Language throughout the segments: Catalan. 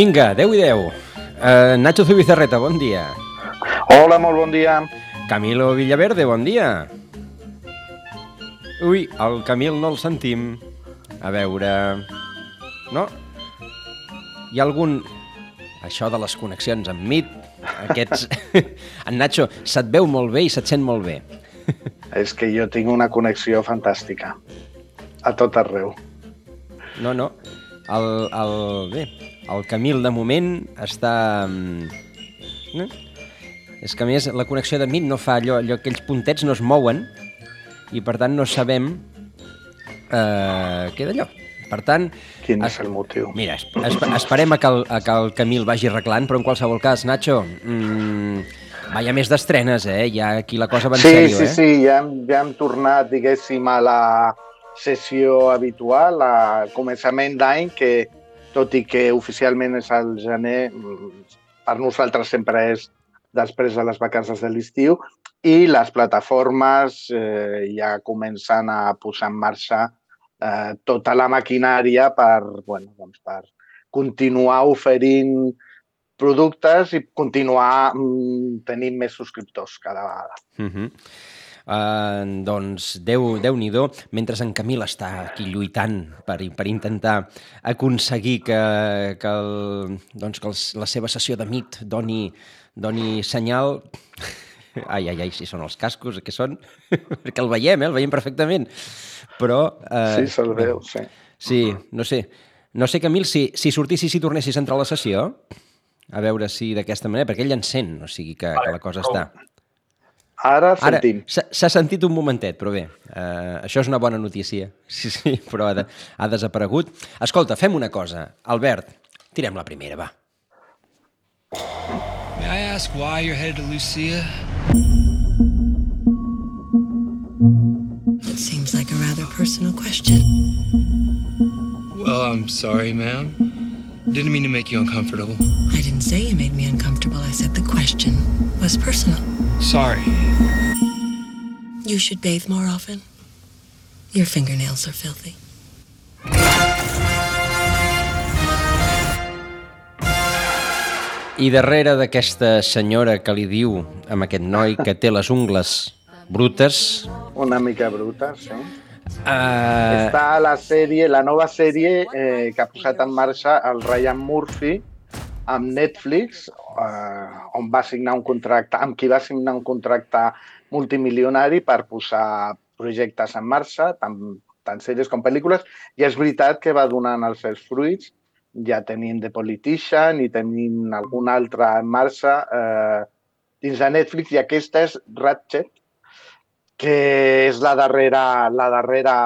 Vinga, 10 i 10. Uh, Nacho Zubizarreta, bon dia. Hola, molt bon dia. Camilo Villaverde, bon dia. Ui, el Camil no el sentim. A veure... No? Hi ha algun... Això de les connexions amb MIT, aquests... en Nacho, se't veu molt bé i se't sent molt bé. És que jo tinc una connexió fantàstica. A tot arreu. No, no. El, el, bé, el Camil, de moment, està... No? És que, a més, la connexió de MIT no fa allò, allò aquells puntets no es mouen i, per tant, no sabem eh, què d'allò. Per tant... Quin és el motiu? Mira, es, es, esperem a que, el, a que el Camil vagi arreglant, però en qualsevol cas, Nacho, mmm, va, hi ha més d'estrenes, eh? Ja aquí la cosa va en sí, sèrio, sí, eh? Sí, sí, ja hem, ja hem tornat, diguéssim, a la sessió habitual, a començament d'any, que tot i que oficialment és al gener, per nosaltres sempre és després de les vacances de l'estiu, i les plataformes eh, ja comencen a posar en marxa eh, tota la maquinària per, bueno, doncs per continuar oferint productes i continuar mm, tenint més subscriptors cada vegada. Uh -huh. Uh, doncs, Déu, déu nhi mentre en Camil està aquí lluitant per, per intentar aconseguir que, que, el, doncs, que els, la seva sessió de MIT doni, doni senyal... Ai, ai, ai, si són els cascos, què són? Perquè el veiem, eh? el veiem perfectament. Però... Eh, sí, se'l veu, sí. Sí, no sé. No sé, Camil, si, si sortissis i tornessis a entrar a la sessió, a veure si d'aquesta manera, perquè ell encén, o sigui que, vale, que la cosa com? està. Ara sentim. S'ha sentit un momentet, però bé, uh, això és una bona notícia. Sí, sí, però ha, de, ha desaparegut. Escolta, fem una cosa. Albert, tirem la primera, va. May I ask why you're headed to Lucia? It seems like a rather personal question. Well, I'm sorry, ma'am. Didn't mean to make you uncomfortable. I didn't say you made me uncomfortable. I said the question was personal. Sorry. You should bathe more often. Your fingernails are filthy. I darrere d'aquesta senyora que li diu amb aquest noi que té les ungles brutes... Una mica brutes, sí. Uh... Està la sèrie, la nova sèrie eh, que ha posat en marxa el Ryan Murphy amb Netflix, eh, on va signar un contracte, amb qui va signar un contracte multimilionari per posar projectes en marxa, tant, tant sèries com pel·lícules, i és veritat que va donant els seus fruits, ja tenim The Politician i tenim algun altre en marxa eh, dins de Netflix, i aquesta és Ratchet, que és la darrera, la darrera,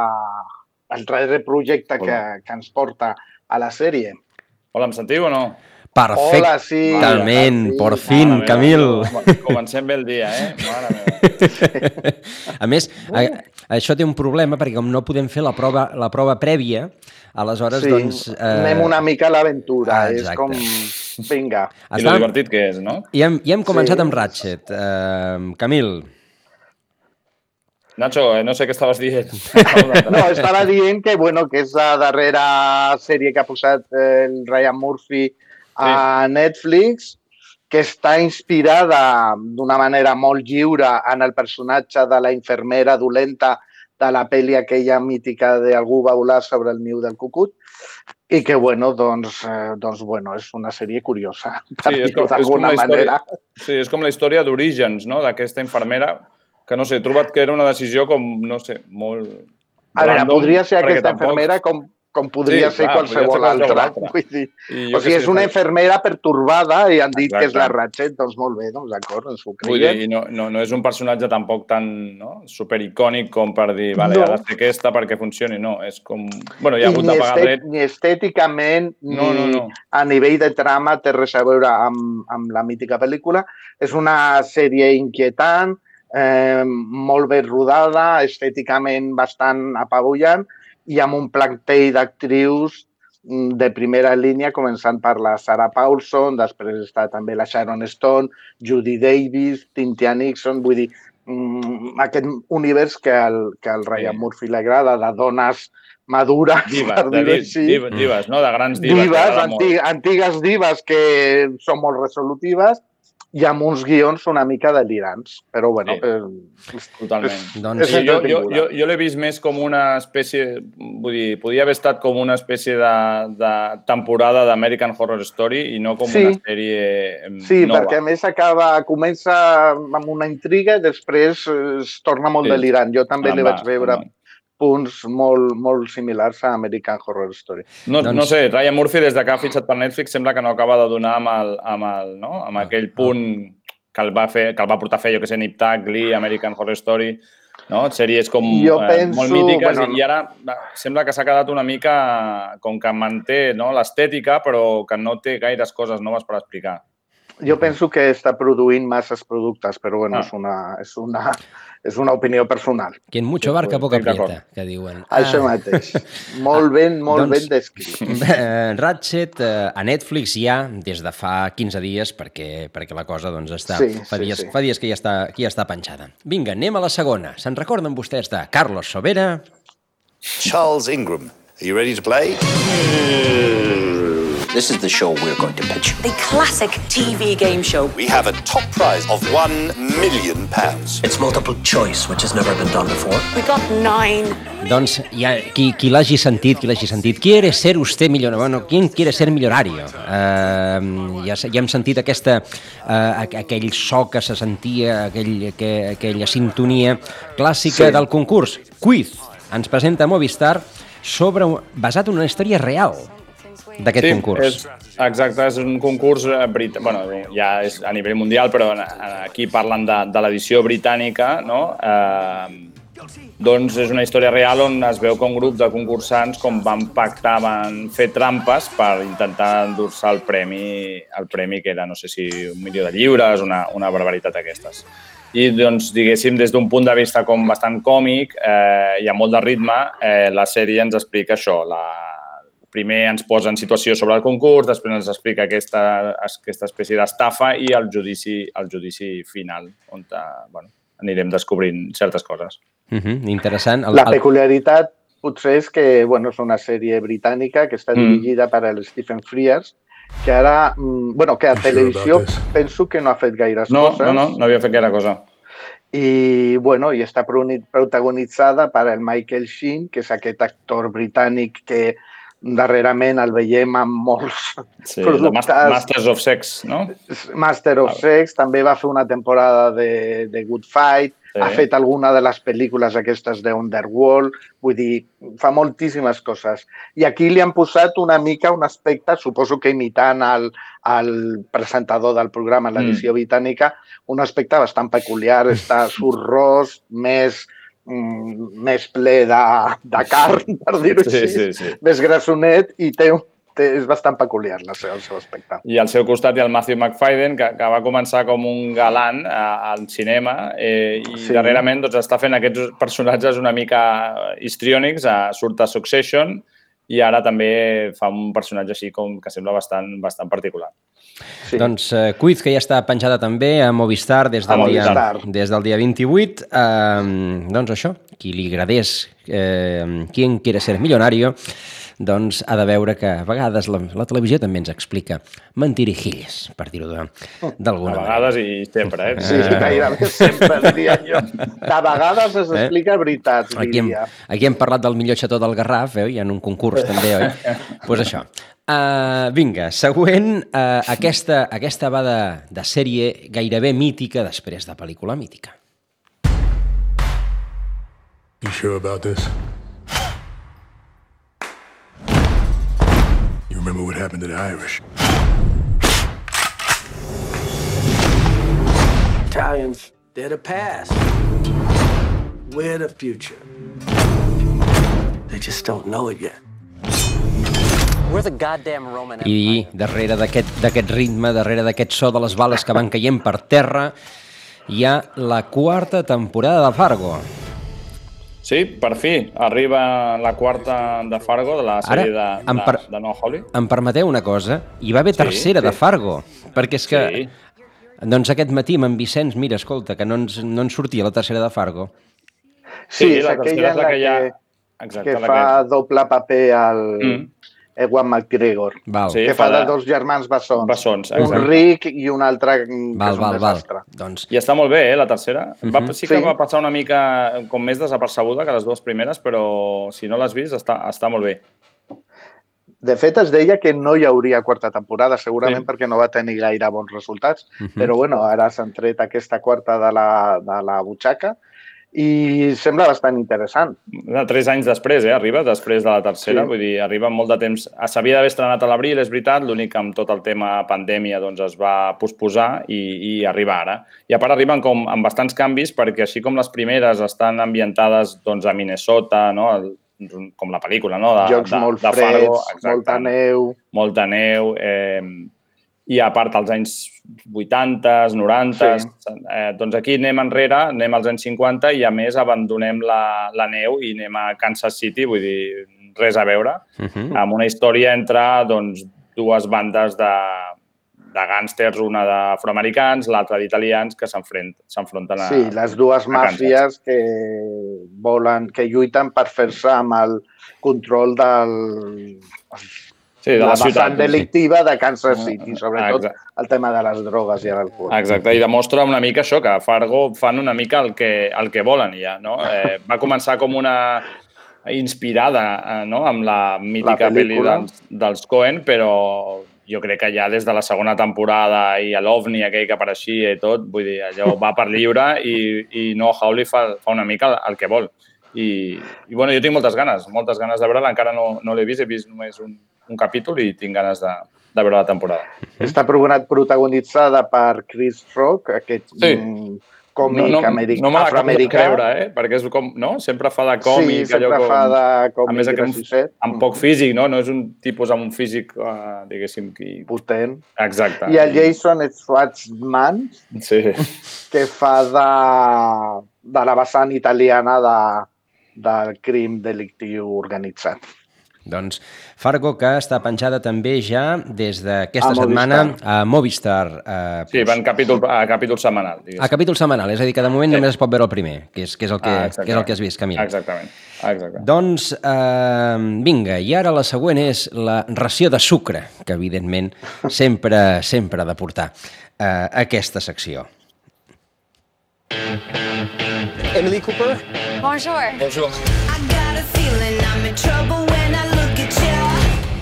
el darrer projecte que, que ens porta a la sèrie. Hola, em sentiu o no? Perfectament, Hola, sí. Totalment, sí. por fin, Mare Camil. Meva, comencem bé el dia, eh? Mare meva. A més, a, això té un problema perquè com no podem fer la prova, la prova prèvia, aleshores, sí, doncs... Eh... Anem una mica a l'aventura. Ah, és com... Vinga. I lo divertit que és, no? I hem, i hem començat sí. amb Ratchet. Uh, Camil, Nacho, eh, no sé què estaves dient. no, estava dient que, bueno, que és la darrera sèrie que ha posat el Ryan Murphy a sí. Netflix, que està inspirada d'una manera molt lliure en el personatge de la infermera dolenta de la pel·li aquella mítica de Algú va volar sobre el niu del cucut i que, bueno, doncs, eh, doncs bueno, és una sèrie curiosa, per sí, dir-ho d'alguna manera. Sí, és com la història d'orígens, no?, d'aquesta infermera que no sé, he trobat que era una decisió com, no sé, molt... A veure, podria ser aquesta tampoc... infermera com, com podria sí, ser clar, qualsevol ser altra. altra. Vull dir, o sigui, és una infermera pertorbada i han dit Exacte. que és la Ratchet, doncs molt bé, doncs d'acord, ens ho creiem. Vull dir, no, no, no és un personatge tampoc tan no, supericònic com per dir, vale, no. ara sé aquesta perquè funcioni, no, és com... Bueno, hi ha hagut de pagar dret. Ni estèticament, no, no, no. a nivell de trama té res a veure amb, amb la mítica pel·lícula. És una sèrie inquietant, eh, molt ben rodada, estèticament bastant apabullant i amb un plantell d'actrius mm, de primera línia, començant per la Sarah Paulson, després està també la Sharon Stone, Judy Davis, Cynthia Nixon, vull dir, mm, aquest univers que al, que al Ryan. Murphy li agrada, de dones madures, Dives, per dir-ho di- així. dives, dives, no? De grans t'agrada molt. anti, antigues dives que són molt resolutives i amb uns guions una mica delirants. Però, bueno, Sí. eh, Totalment. Doncs- és Sí, jo, jo, jo, jo l'he vist més com una espècie... Vull dir, podia haver estat com una espècie de, de temporada d'American Horror Story i no com Sí. una sèrie Sí, nova. perquè a més acaba, comença amb una intriga i després eh, es torna molt Sí. delirant. Jo també li va, vaig veure va. Punts molt, molt similars a American Horror Story. No, Doncs- no sé, Ryan Murphy, des de que ha fitxat per Netflix, sembla que no acaba de donar amb, el, amb, el, no? Ah, amb aquell punt que el va fer, que el va portar a fer, jo que sé, Nip Tuck, Glee, American Horror Story, no? sèries com Jo eh, penso- molt mítiques bueno, i, i ara va, sembla que s'ha quedat una mica com que manté no? l'estètica però que no té gaires coses noves per explicar. Jo penso que està produint masses productes, però bueno, Ah. és, una, és, una, és una opinió personal. Quien mucho Sí, barca, poca aprieta, que diuen. Això mateix. Molt ben, molt doncs- ben descrit. Eh, Ratchet eh, a Netflix ja des de fa 15 dies perquè, perquè la cosa doncs, està, Sí, fa, sí, dies, sí. fa dies que ja està, que ja està penjada. Vinga, anem a la segona. Se'n recorden vostès de Carlos Sobera? Charles Ingram. Are you ready to play? This is the show we're going to pitch. The classic TV game show. We have a top prize of one million pounds. It's multiple choice, which has never been done before. We got nine. Doncs ja, qui, qui l'hagi sentit, qui l'hagi sentit. ¿Quiere ser usted millonario? Bueno, ¿quién quiere ser millonario? Uh, ja, ja hem sentit aquesta, uh, aquell so que se sentia, aquell, que, aquella sintonia clàssica Sí. del concurs. Quiz ens presenta Movistar sobre, basat en una història real d'aquest concurs. És, exacte, és un concurs eh, brit... bueno, ja és a nivell mundial, però aquí parlen de, de l'edició britànica, no? Eh, doncs és una història real on es veu que un grup de concursants com van pactar, van fer trampes per intentar endur-se el premi, el premi que era, no sé si un milió de lliures, una, una barbaritat d'aquestes. I, doncs, diguéssim, des d'un punt de vista com bastant còmic eh, i amb molt de ritme, eh, la sèrie ens explica això, la, primer ens posa en situació sobre el concurs, després ens explica aquesta, aquesta espècie d'estafa i el judici, el judici final, on eh, bueno, anirem descobrint certes coses. Uh -huh, interessant. El, La peculiaritat potser és que bueno, és una sèrie britànica que està Mm. dirigida per el Stephen Frears, que ara, mm, bueno, que a televisió penso que no ha fet gaires No, coses. no, no, no havia fet gaire cosa. I, bueno, i està protagonitzada per el Michael Sheen, que és aquest actor britànic que darrerament el veiem amb molts Sí, de productes. Mas- Masters of Sex, no? Master of Sex, també va fer una temporada de, de Good Fight, Sí. ha fet alguna de les pel·lícules aquestes d'Underworld, vull dir, fa moltíssimes coses. I aquí li han posat una mica un aspecte, suposo que imitant el, el presentador del programa en l'edició mm. britànica, un aspecte bastant peculiar, està sorrós, més, més ple de, de carn, per dir-ho Sí, així, sí, sí. més grassonet i té, té, és bastant peculiar la seva, el seu aspecte. I al seu costat hi ha el Matthew McFadden, que, que va començar com un galant a, al cinema eh, i Sí. darrerament doncs, està fent aquests personatges una mica histriònics, a, surt a Succession i ara també fa un personatge així com que sembla bastant, bastant particular. Sí. Doncs eh, Quiz, que ja està penjada també a Movistar des A del, dia, Movistar. des del dia 28. Eh, doncs això, qui li agradés eh, Quien quiere ser millonario, doncs ha de veure que a vegades la, la televisió també ens explica mentirijilles, per dir-ho de- A d'alguna manera. vegades i sempre, eh? Sí, gairebé sempre, diria jo. De vegades es explica veritats, Aquí hem, diria. aquí hem parlat del millor xató del Garraf, eh? hi ha un concurs també, oi? Doncs pues això. Uh, vinga, següent, uh, aquesta, aquesta va de, de sèrie gairebé mítica després de pel·lícula mítica. You sure about this? Remember what happened to the Irish? Italians, they're the past. We're the future. They just don't know it yet. We're the goddamn Roman I darrere d'aquest d'aquest ritme, darrere d'aquest so de les bales que van caient per terra, hi ha la quarta temporada de Fargo. Sí, per fi, arriba la quarta de Fargo, de la sèrie de, em de, de No Holly. Em permeteu una cosa? Hi va haver Sí, tercera sí. de Fargo, perquè és que Sí. Doncs aquest matí amb en Vicenç, mira, escolta, que no ens, no ens sortia la tercera de Fargo. Sí, Sí, és la tercera és la la que hi ha- que, Exacte, que fa doble paper al Mm. Ewan McGregor. Val, Sí, que fa fa de dos germans bessons. Bessons, un exacte. ric i un altre que val, és un val, val. desastre. Doncs, I està molt bé, eh, la tercera. Uh Mhm. -huh. va, sí que Sí. va passar una mica com més desapercebuda que les dues primeres, però si no l'has vist, està, està molt bé. De fet, es deia que no hi hauria quarta temporada, segurament Sí. perquè no va tenir gaire bons resultats, uh -huh. però bueno, ara s'han tret aquesta quarta de la, de la butxaca i sembla bastant interessant. De tres anys després, eh, arriba, després de la tercera, Sí. vull dir, arriba molt de temps. S'havia d'haver estrenat a l'abril, és veritat, l'únic que amb tot el tema pandèmia doncs, es va posposar i, i arriba ara. I a part arriben com amb bastants canvis perquè així com les primeres estan ambientades doncs, a Minnesota, no? El, com la pel·lícula, no? De, Jocs de, molt de freds, Fargo, exacte. molta neu... molta neu, eh, i a part als anys 80, 90, Sí. eh, doncs aquí anem enrere, anem als anys 50 i a més abandonem la, la neu i anem a Kansas City, vull dir, res a veure, uh -huh. amb una història entre doncs, dues bandes de, de gàngsters, una d'afroamericans, l'altra d'italians, que s'enfront- s'enfronten a... Sí, les dues màfies que volen, que lluiten per fer-se amb el control del... sí, de la, la ciutat. vessant delictiva de Kansas City, sobretot exacte. el tema de les drogues i l'alcohol. Exacte, i demostra una mica això, que a Fargo fan una mica el que, el que volen ja, no? Eh, va començar com una inspirada eh, no? amb la mítica La pel·li dels, dels Coen, però jo crec que ja des de la segona temporada i a l'OVNI aquell que apareixia i tot, vull dir, allò va per lliure i, i no Howley fa, fa una mica el, el que vol. I, I bueno, jo tinc moltes ganes, moltes ganes de veure-la, encara no, no l'he vist, he vist només un, un capítol i tinc ganes de, de veure la temporada. Està protagonitzada per Chris Rock, aquest Sí. mm, còmic no, no, americ- no me l'acabo de afroamericà. creure, eh? Perquè és com, no? Sempre fa de còmic, sí, sempre allò com... fa de a més, còmic amb, amb poc físic, no? No és un tipus amb un físic, uh, diguéssim, qui... Potent. Exacte. I el Jason Schwartzman, Sí. que fa de, de la vessant italiana de, del crim delictiu organitzat. Doncs Fargo, que està penjada també ja des d'aquesta A setmana Movistar. a Movistar. Eh, Sí, van capítol, a capítol setmanal, a diguéssim. capítol setmanal, és a dir, que de moment Sí. només es pot veure el primer, que és, que és, el, que, Ah, que és el que has vist, Camil. Exactament. Exacte. Doncs, eh, vinga, i ara la següent és la ració de sucre, que evidentment sempre, sempre ha de portar eh, aquesta secció. Emily Cooper? Bonjour. Bonjour.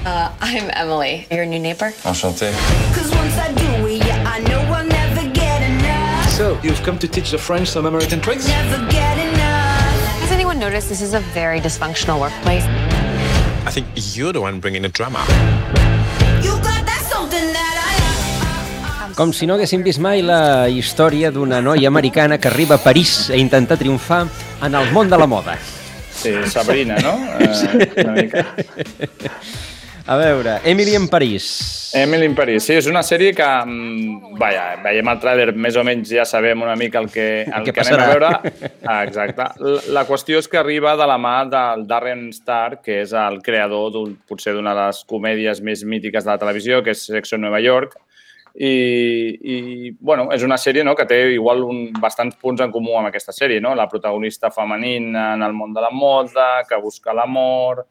Uh, I'm Emily. Your new neighbor? Enchanté. So, you've come to teach the French some American tricks? Has anyone noticed this is a very dysfunctional workplace? I think you're the one bringing the drama. Com si no haguéssim vist mai la història d'una noia americana que arriba a París a intentar triomfar en el món de la moda. Sí, Sabrina, no? Eh, una mica. A veure, Emily en París. Emily in Paris. Sí, és una sèrie que, mm, vaja, veiem el tràiler, més o menys ja sabem una mica el que, el què que anem a veure. Ah, exacte. La, la qüestió és que arriba de la mà del Darren Star, que és el creador potser d'una de les comèdies més mítiques de la televisió, que és Sexo en Nova York, i, i bueno, és una sèrie no, que té igual un, bastants punts en comú amb aquesta sèrie, no? La protagonista femenina en el món de la moda, que busca l'amor,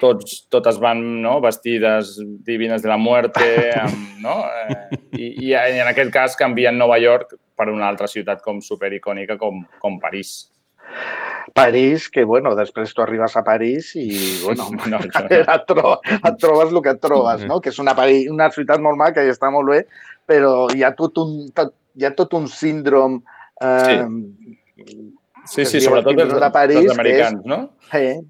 tots, totes van no, vestides divines de la muerte, amb, no? Eh, i, I en aquest cas canvien Nova York per una altra ciutat com supericònica com, com París. París, que, bueno, després tu arribes a París i, bueno, No, no. et, tro et trobes el que et trobes, no? Que és una, París, una ciutat molt maca i està molt bé, però hi ha tot un, tot, hi ha tot un síndrom eh, Sí, sí, diu sobretot el els, de París, dels americans, és, no? Eh,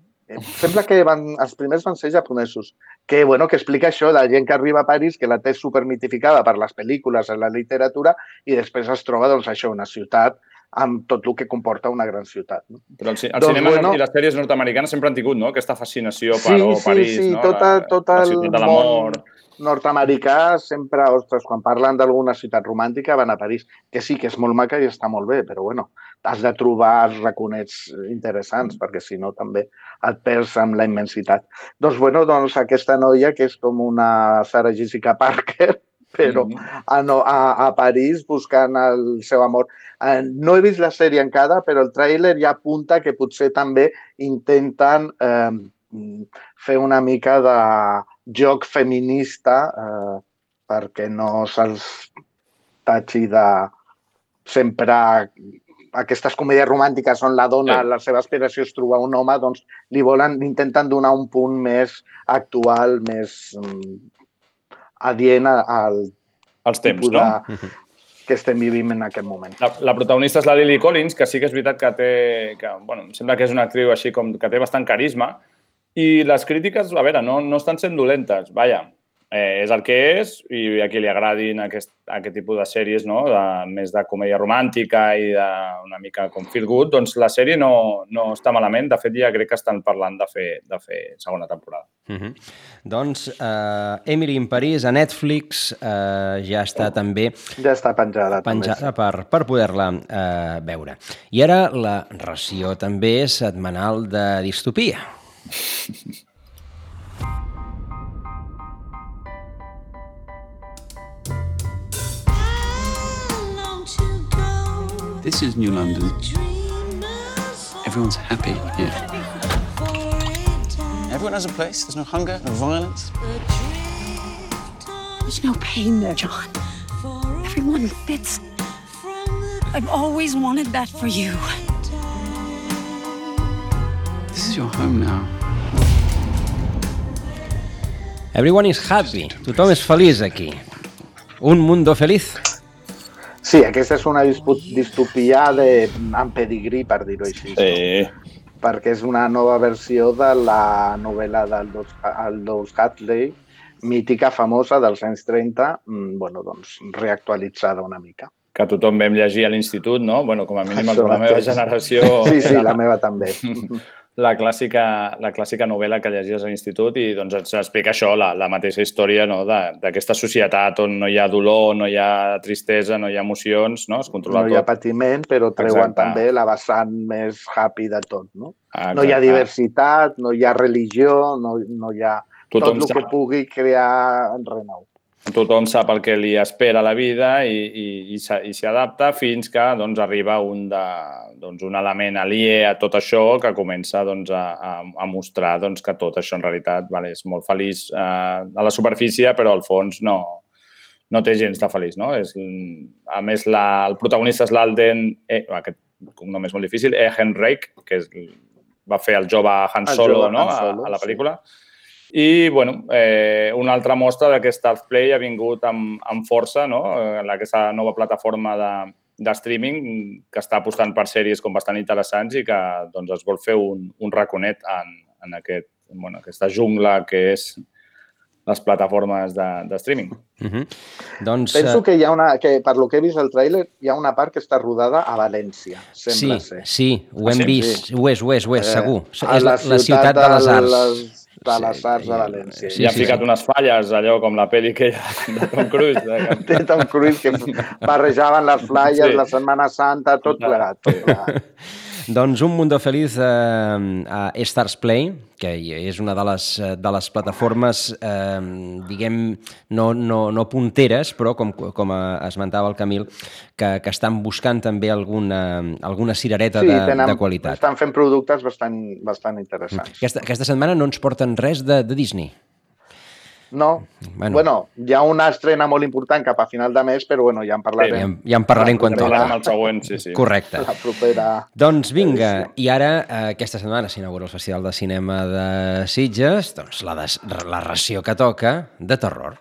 sembla que van, els primers van ser japonesos, que, bueno, que explica això de gent que arriba a París, que la té supermitificada per les pel·lícules, en la literatura, i després es troba, doncs, això, una ciutat amb tot el que comporta una gran ciutat. No? Però el, el Doncs, cinema bueno. i les sèries nord-americanes sempre han tingut no? aquesta fascinació per Sí, sí, París, sí, no? tota, la, tot la ciutat de l'amor. nord-americà sempre, ostres, quan parlen d'alguna ciutat romàntica van a París, que sí que és molt maca i està molt bé, però bueno, has de trobar els raconets interessants, perquè si no també et perds amb la immensitat. Doncs bueno, doncs aquesta noia, que és com una Sarah Jessica Parker, però a, no, a, a París buscant el seu amor. Eh, no he vist la sèrie encara, però el tràiler ja apunta que potser també intenten eh, fer una mica de joc feminista eh, perquè no se'ls tatxi de sempre aquestes comèdies romàntiques on la dona, sí. la seva aspiració és trobar un home, doncs li volen, intenten donar un punt més actual, més mm, adient al als temps, tipus no? de, que estem vivint en aquest moment. La, la protagonista és la Lily Collins, que sí que és veritat que té... Que, bueno, em sembla que és una actriu així com que té bastant carisma, i les crítiques, a veure, no, no estan sent dolentes, vaja, eh, és el que és i a qui li agradin aquest, aquest tipus de sèries, no? de, més de comèdia romàntica i de, una mica com feel good, doncs la sèrie no, no està malament. De fet, ja crec que estan parlant de fer, de fer segona temporada. Uh -huh. Doncs uh, Emily in París a Netflix uh, ja està també... Ja està penjada. Penjada per, per poder-la uh, veure. I ara la ració també setmanal de distopia. This is New London. Everyone's happy here. Everyone has a place. There's no hunger, no violence. There's no pain there, John. Everyone fits. I've always wanted that for you. This is your home now. Everyone is happy. Tothom és feliç aquí. Un mundo feliz. Sí, aquesta és una distopia de, amb pedigrí, per dir-ho així. Sí. Perquè és una nova versió de la novel·la d'Aldous Aldous Huxley, mítica, famosa, dels anys 30, mm, bueno, doncs, reactualitzada una mica. Que tothom vam llegir a l'institut, no? Bueno, com a mínim Això la meva generació... Sí, sí, la meva també. la clàssica, la clàssica novel·la que llegies a l'institut i doncs ens explica això, la, la mateixa història no? d'aquesta societat on no hi ha dolor, no hi ha tristesa, no hi ha emocions, no? es controla No hi ha tot. patiment, però treuen Exacte. també la vessant més happy de tot, no? Ah, No hi ha exacte. diversitat, no hi ha religió, no, no hi ha Tothom tot el que pugui crear en renou. Tothom sap el que li espera a la vida i, i, i s'hi adapta fins que doncs, arriba un, de, doncs, un element aliè a tot això que comença doncs, a, a, mostrar doncs, que tot això en realitat vale, és molt feliç eh, a la superfície, però al fons no, no té gens de feliç. No? És, a més, la, el protagonista és l'Alden, eh, aquest cognom és molt difícil, Ehen Reich, que és, va fer el jove Han El Solo, jove no? Han Solo, a, a la sí. I, bueno, eh, una altra mostra d'aquest Art Play ha vingut amb, amb força, no? Eh, en aquesta nova plataforma de, de streaming que està apostant per sèries com bastant interessants i que doncs, es vol fer un, un raconet en, en aquest, bueno, aquesta jungla que és les plataformes de, de streaming. Uh -huh. Doncs, Penso eh, que hi ha una, que per lo que he vist al tràiler, hi ha una part que està rodada a València, sembla sí, ser. sí, ho hem Ah, sí? vist. Ho és, ho és, ho és, Eh, segur. és la, la ciutat de les arts. Les, de les arts de València. Sí, Sí, I han sí, ficat sí. unes falles, allò com la pel·li que hi ha de Tom Cruise. De... Té Tom Cruise que barrejaven les Sí. sí. la Setmana Santa, tot plegat. Tot plegat. Doncs Un Mundo Feliz eh, a Stars Play, que és una de les, eh, de les plataformes, eh, diguem, no, no, no punteres, però com, com esmentava el Camil, que, que estan buscant també alguna, alguna cirereta Sí, de, tenen, de qualitat. estan fent productes bastant, bastant interessants. Aquesta, aquesta setmana no ens porten res de, de Disney. No, Bueno. bueno. hi ha una estrena molt important cap a final de mes, però bueno, ja en Ja, parlarem. en- ja en parlarem quan toca. el següent, sí, sí. Correcte. La propera... Doncs vinga, i ara, eh, aquesta setmana s'inaugura el Festival de Cinema de Sitges, doncs la, des, la ració que toca de terror.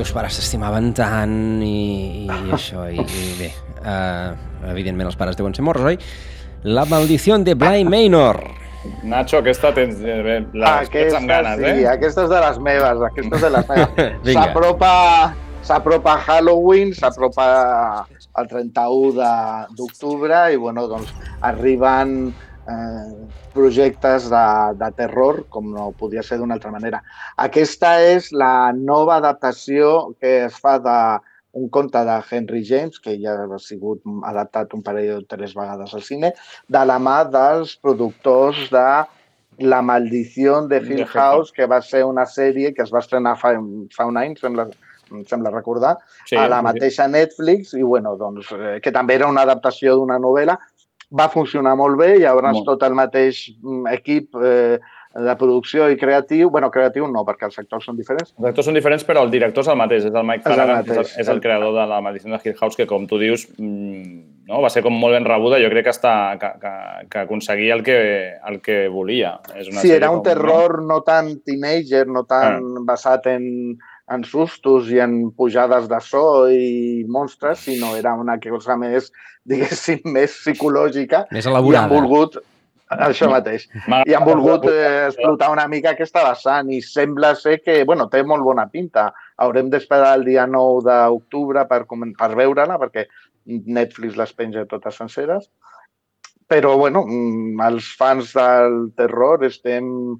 Teus pares t'estimaven tant i, i això, i, i bé, uh, evidentment els pares deuen ser morts, oi? La maldició de Bly Manor. Nacho, aquesta tens, eh, bé, la tens amb ganes, sí, eh? aquesta és de les meves, aquesta és de les meves. S'apropa s'apropa Halloween, s'apropa el 31 de- d'octubre i bueno, doncs arriben eh, projectes de, de terror, com no podia ser d'una altra manera. Aquesta és la nova adaptació que es fa de un conte de Henry James, que ja ha sigut adaptat un parell o tres vegades al cine, de la mà dels productors de La maldició de Hill House, que va ser una sèrie que es va estrenar fa, fa un any, sembla, em sembla recordar, Sí, a la mateixa Netflix, i bueno, doncs, eh, que també era una adaptació d'una novel·la, va funcionar molt bé, llavors Molt. tot el mateix mm, equip eh, de producció i creatiu, bueno, creatiu no, perquè els sectors són diferents, Els actors són diferents, però el director és el mateix, és el Mike És el Flanagan, és el, mateix. és el creador de la maldició de Hill House, que com tu dius, mm, no? va ser com molt ben rebuda, jo crec que, està, que, que, que aconseguia el que, el que volia. És una sí, era un com, terror no tan teenager, no tan basat en, en sustos i en pujades de so i monstres, sinó era una cosa més, diguéssim, més psicològica. Més elaborada. I han volgut, això mateix, i han volgut eh, explotar una mica aquesta vessant i sembla ser que, bueno, té molt bona pinta. Haurem d'esperar el dia 9 d'octubre per, per veure-la, perquè Netflix les penja totes senceres. Però, bueno, mm, els fans del terror estem mm,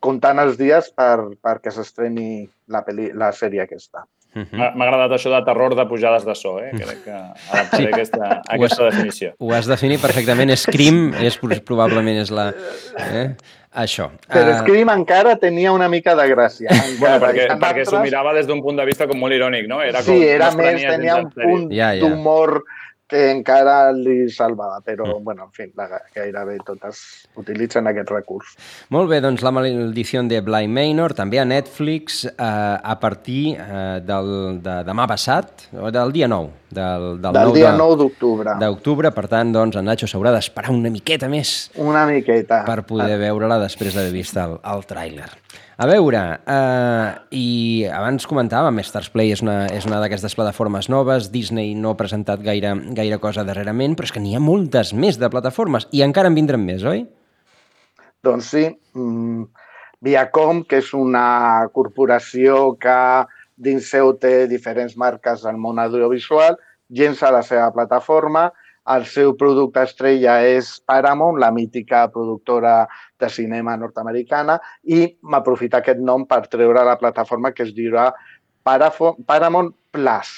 comptant els dies per, perquè s'estreni la, peli, la sèrie aquesta. M'ha m'ha agradat això de terror de pujades de so, eh? Crec que adaptaré Sí. aquesta, Ho has- aquesta definició. Ho has definit perfectament. Scream és, probablement és la... Eh? Això. Però Ah, Scream encara tenia una mica de gràcia. Bueno, perquè, perquè s'ho altres- mirava des d'un punt de vista com molt irònic, no? Era com, Sí, era més, tenia un punt Ja, ja. d'humor que encara li salvava, però, bueno, en fi, la, gairebé totes utilitzen aquest recurs. Molt bé, doncs la maldició de Bly Manor, també a Netflix, eh, a partir eh, del, de demà passat, del dia 9. Del, del, Del 9 dia de- 9 d'octubre. d'octubre, per tant, doncs, en Nacho s'haurà d'esperar una miqueta més Una miqueta. per poder veure-la després d'haver vist el, el tràiler. A veure, eh, i abans comentàvem, Stars Play és una, és una d'aquestes plataformes noves, Disney no ha presentat gaire, gaire cosa darrerament, però és que n'hi ha moltes més de plataformes, i encara en vindran més, oi? Doncs sí, mm, Viacom, que és una corporació que dins seu té diferents marques al món audiovisual, llença la seva plataforma, el seu producte estrella és Paramount, la mítica productora de cinema nord-americana, i m'aprofita aquest nom per treure la plataforma que es dirà Paramount Plus.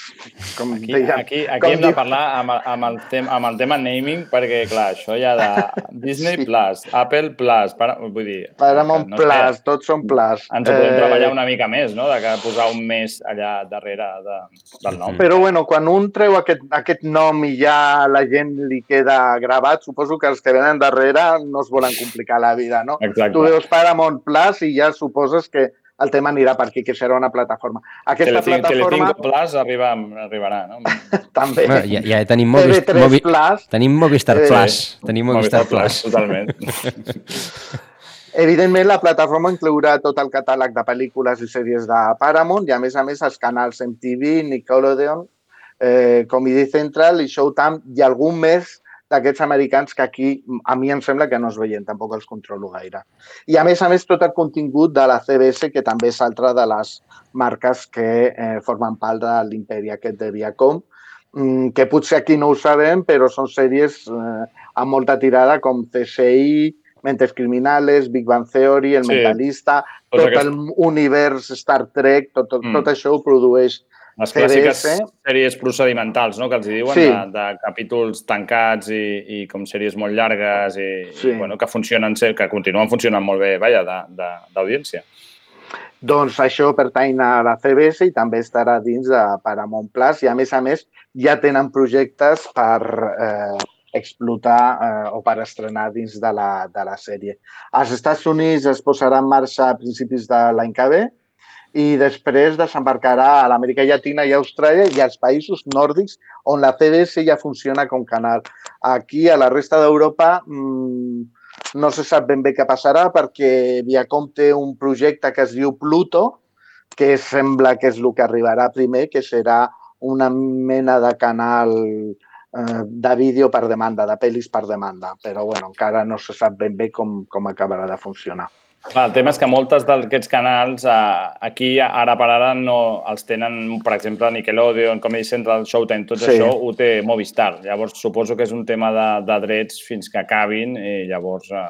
Com Aquí, dèiem, aquí, com aquí hem de diu- parlar amb, amb, el tem, amb el tema naming, perquè, clar, això ja de Disney Plus, Apple Plus, para, vull dir... Paramount no sé, Plus, tots són Plus. Ens ho podem Eh, treballar una mica més, no?, de que posar un mes allà darrere de, del nom. Però bueno, quan un treu aquest, aquest nom i ja la gent li queda gravat, suposo que els que venen darrere no es volen complicar la vida, no? Exacte. Tu veus Paramount Plus i ja suposes que el tema anirà per aquí, que serà una plataforma. Aquesta Telecinco, plataforma Telecinco Plus arriba, arribarà, no? també. Bueno, ja, ja tenim Movistar, TV3 Movi, Plus. tenim Movistar Eh, Plus. Tenim Movistar, Plus. Totalment. Evidentment, la plataforma inclourà tot el catàleg de pel·lícules i sèries de Paramount i, a més a més, els canals MTV, Nickelodeon, eh, Comedy Central i Showtime i algun més d'aquests americans que aquí a mi em sembla que no es veien, tampoc els controlo gaire. I a més a més tot el contingut de la CBS, que també és altra de les marques que eh, formen part de l'imperi aquest de Viacom, mm, que potser aquí no ho sabem, però són sèries eh, amb molta tirada com CSI, Mentes Criminales, Big Bang Theory, El Sí. Mentalista, tot aquests- el univers Star Trek, tot, tot, Mm. tot això ho produeix Les clàssiques sèries procedimentals, no?, que els hi diuen, Sí. de, de capítols tancats i, i com sèries molt llargues i, Sí. i bueno, que funcionen, que continuen funcionant molt bé, vaja, d'audiència. Doncs això pertany a la CBS i també estarà dins de Paramount Plus i, a més a més, ja tenen projectes per eh, explotar eh, o per estrenar dins de la, de la sèrie. Als Estats Units es posarà en marxa a principis de l'any que ve i després desembarcarà a l'Amèrica Llatina i Austràlia i als països nòrdics on la CBS ja funciona com canal. Aquí, a la resta d'Europa, mmm, no se sap ben bé què passarà perquè Viacom té un projecte que es diu Pluto, que sembla que és el que arribarà primer, que serà una mena de canal eh, de vídeo per demanda, de pel·lis per demanda. Però bueno, encara no se sap ben bé com, com acabarà de funcionar. Clar, el tema és que moltes d'aquests canals eh, aquí, ara per ara, no els tenen, per exemple, Nickelodeon, Comedy Central, Showtime, tot Sí. això ho té Movistar. Llavors, suposo que és un tema de, de drets fins que acabin i llavors eh,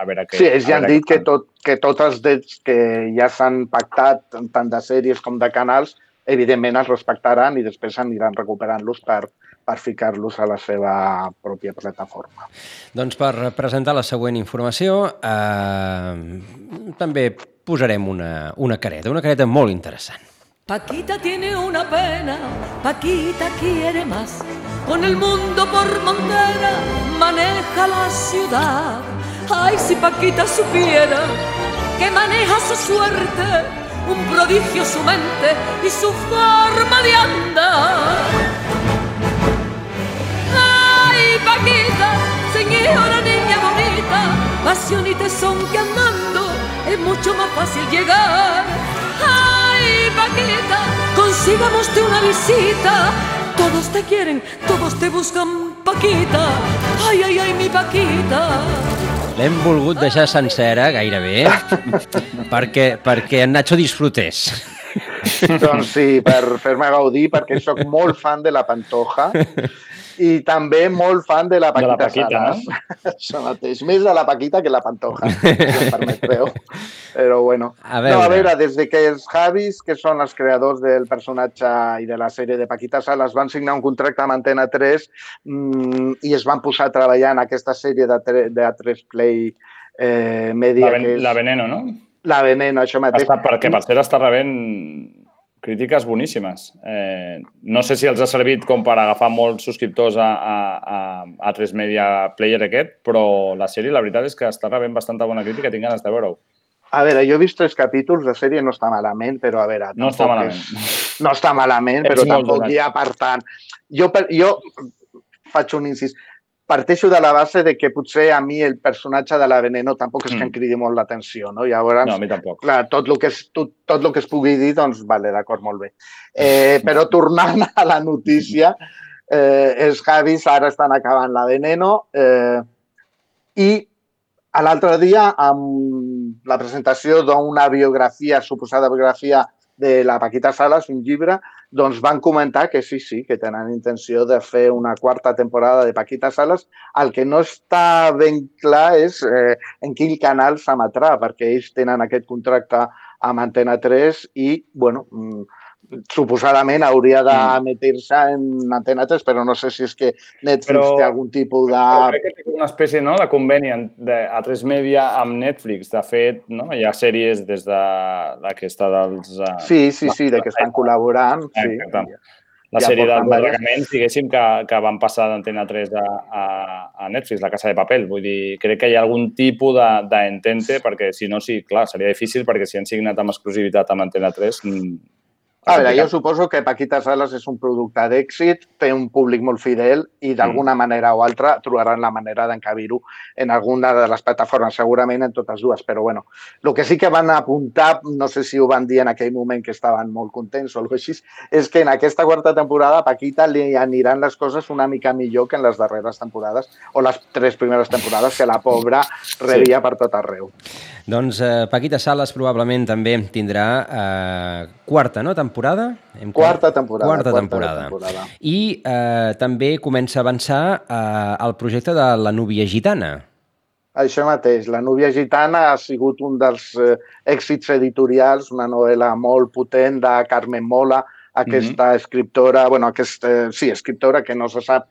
a veure què... Sí, ells ja han dit que, tot, que tots els drets que ja s'han pactat, tant de sèries com de canals, evidentment es respectaran i després aniran recuperant-los per, per ficar-los a la seva pròpia plataforma. Doncs per presentar la següent informació, eh, també posarem una, una careta, una careta molt interessant. Paquita tiene una pena, Paquita quiere más. Con el mundo por montera maneja la ciudad. Ay, si Paquita supiera que maneja su suerte, un prodigio su mente y su forma de andar. Ay, Paquita, señora niña bonita, pasión y tesón que andando es mucho más fácil llegar. Ay, Paquita, consigamos una visita. Todos te quieren, todos te buscan, Paquita. Ay, ay, ay, mi Paquita. L'hem volgut deixar sencera, gairebé, perquè, perquè en Nacho disfrutés. doncs sí, per fer-me gaudir, perquè sóc molt fan de la Pantoja i també molt fan de la De la Paquita, Paquita, Salas. Això mateix. Més de la Paquita que la Pantoja, si permetreu. Però bueno. A No, a veure. veure, des de que els Javis, que són els creadors del personatge i de la sèrie de Paquita Salas, van signar un contracte amb Antena 3 mmm, i es van posar a treballar en aquesta sèrie de, de A3 Play eh, Media, La, ven, que és la Veneno, no? la Veneno, això mateix. Està, perquè per cert està rebent crítiques boníssimes. Eh, no sé si els ha servit com per agafar molts subscriptors a, a, a, a 3 Media Player aquest, però la sèrie la veritat és que està rebent bastanta bona crítica, tinc ganes de veure-ho. A veure, jo he vist tres capítols, la sèrie no està malament, però a veure... No està malament. És, no està malament, però tampoc donat. hi ha per tant. Jo, jo faig un incís. Parteixo de la base de que potser a mi el personatge de la Veneno tampoc és que em Mm. cridi molt l'atenció, no? Llavors, No, a mi tampoc. clar, tot el que, es, tot, tot el que es pugui dir, doncs, vale, d'acord, molt bé. Eh, però tornant a la notícia, eh, els Javis ara estan acabant la Veneno eh, i l'altre dia, amb la presentació d'una biografia, suposada biografia de la Paquita Salas, un llibre, doncs van comentar que sí, sí, que tenen intenció de fer una quarta temporada de Paquita Salas. El que no està ben clar és eh, en quin canal s'emetrà, perquè ells tenen aquest contracte amb Antena 3 i, bueno, mm, suposadament hauria d'emetir-se en Antena 3, però no sé si és que Netflix Però- té algun tipus de... Crec que té una espècie no, de conveni en- de, a 3 Media amb Netflix. De fet, no, hi ha sèries des de d'aquesta dels... eh, Sí, sí, sí, de que estan col·laborant. Sí. Exacte. La Ja sèrie diverses. atracaments, diguéssim, que, que van passar d'Antena 3 a, a, a Netflix, La Casa de Papel. Vull dir, crec que hi ha algun tipus de- d'entente, perquè si no, sí, clar, seria difícil, perquè si han signat amb exclusivitat amb Antena 3... mm, A veure, jo suposo que Paquita Salas és un producte d'èxit, té un públic molt fidel i d'alguna manera o altra trobaran la manera d'encabir-ho en alguna de les plataformes, segurament en totes dues, però bueno, el que sí que van apuntar, no sé si ho van dir en aquell moment que estaven molt contents o alguna així, és que en aquesta quarta temporada a Paquita li aniran les coses una mica millor que en les darreres temporades o les tres primeres temporades que la pobra rebia per tot arreu. Doncs eh, Paquita Salas probablement també tindrà eh, quarta no, temporada? Hem Quarta temporada. Quarta, quarta temporada. temporada. I eh, també comença a avançar eh, el projecte de la núvia gitana. Això mateix, La núvia gitana ha sigut un dels eh, èxits editorials, una novel·la molt potent de Carmen Mola, aquesta escriptora, bueno, aquesta, sí, escriptora que no se sap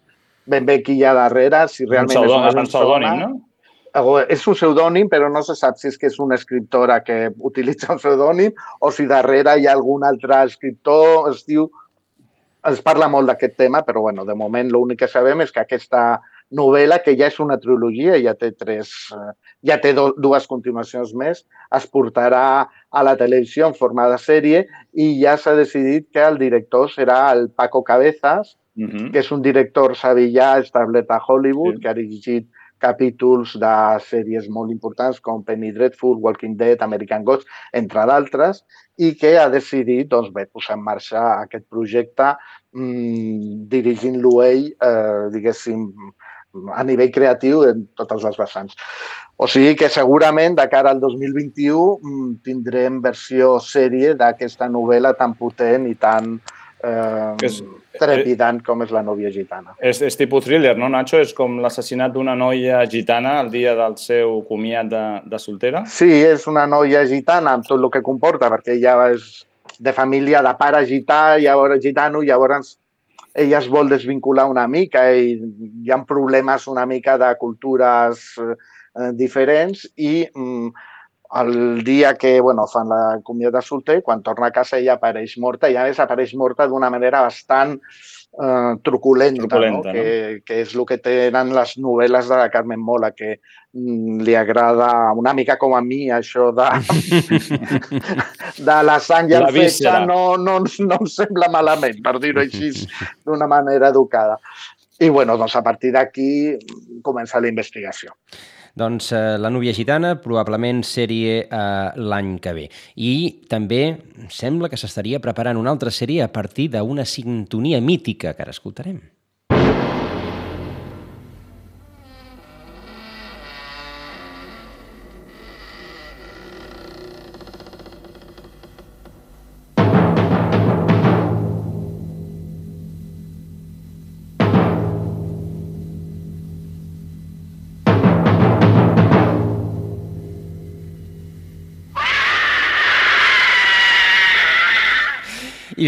ben bé qui hi ha darrere, si realment és pseudò- una és un pseudònim, no? O És un pseudònim, però no se sap si és que és una escriptora que utilitza un pseudònim o si darrere hi ha algun altre escriptor. Es diu... Es parla molt d'aquest tema, però bueno, de moment l'únic que sabem és que aquesta novel·la, que ja és una trilogia, ja té tres, eh, ja té do, dues continuacions més, es portarà a la televisió en forma de sèrie i ja s'ha decidit que el director serà el Paco Cabezas, Mhm. que és un director sevillà establert a Hollywood, sí. que ha dirigit capítols de sèries molt importants com Penny Dreadful, Walking Dead, American Gods, entre d'altres, i que ha decidit doncs, bé, posar en marxa aquest projecte mmm, dirigint-lo ell, eh, diguéssim, a nivell creatiu en totes les vessants. O sigui que segurament de cara al 2021 mm, tindrem versió sèrie d'aquesta novel·la tan potent i tan eh, és, trepidant com és la nòvia gitana. És, és tipus thriller, no, Nacho? És com l'assassinat d'una noia gitana el dia del seu comiat de, de soltera? Sí, és una noia gitana amb tot el que comporta, perquè ella és de família de pare gità, llavors gitano, llavors ella es vol desvincular una mica i hi ha problemes una mica de cultures eh, diferents i mm, el dia que bueno, fan la comunitat de solter, quan torna a casa ella apareix morta i a més apareix morta d'una manera bastant eh, truculenta, Truculenta, no? Que, que és el que tenen les novel·les de la Carmen Mola, que mm, li agrada una mica com a mi això de, de la sang i el fetge no, no, no em sembla malament, per dir-ho així d'una manera educada. I bueno, doncs a partir d'aquí comença la investigació. Doncs eh, La núvia gitana, probablement sèrie eh, l'any que ve. I també sembla que s'estaria preparant una altra sèrie a partir d'una sintonia mítica que ara escoltarem.